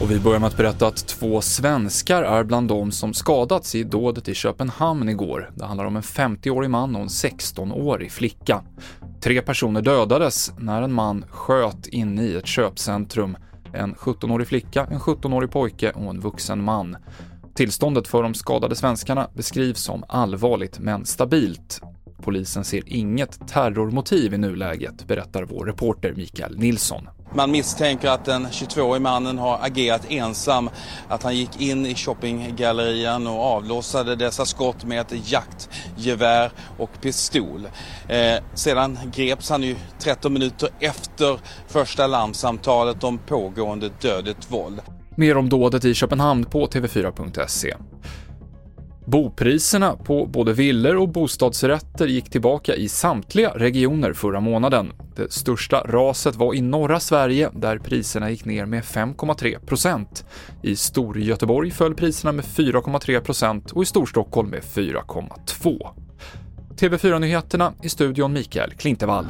Och vi börjar med att berätta att två svenskar är bland de som skadats i dådet i Köpenhamn igår. Det handlar om en 50-årig man och en 16-årig flicka. Tre personer dödades när en man sköt inne i ett köpcentrum. En 17-årig flicka, en 17-årig pojke och en vuxen man. Tillståndet för de skadade svenskarna beskrivs som allvarligt men stabilt. Polisen ser inget terrormotiv i nuläget, berättar vår reporter Mikael Nilsson. Man misstänker att den 22-årige mannen har agerat ensam, att han gick in i shoppinggallerian och avlossade dessa skott med ett jaktgevär och pistol. Eh, sedan greps han ju 13 minuter efter första larmsamtalet om pågående dödligt våld. Mer om dådet i Köpenhamn på tv4.se. Bopriserna på både villor och bostadsrätter gick tillbaka i samtliga regioner förra månaden. Det största raset var i norra Sverige där priserna gick ner med 5,3% I Storgöteborg föll priserna med 4,3% och i Storstockholm med 4,2 TV4-nyheterna i studion Mikael Klintevall.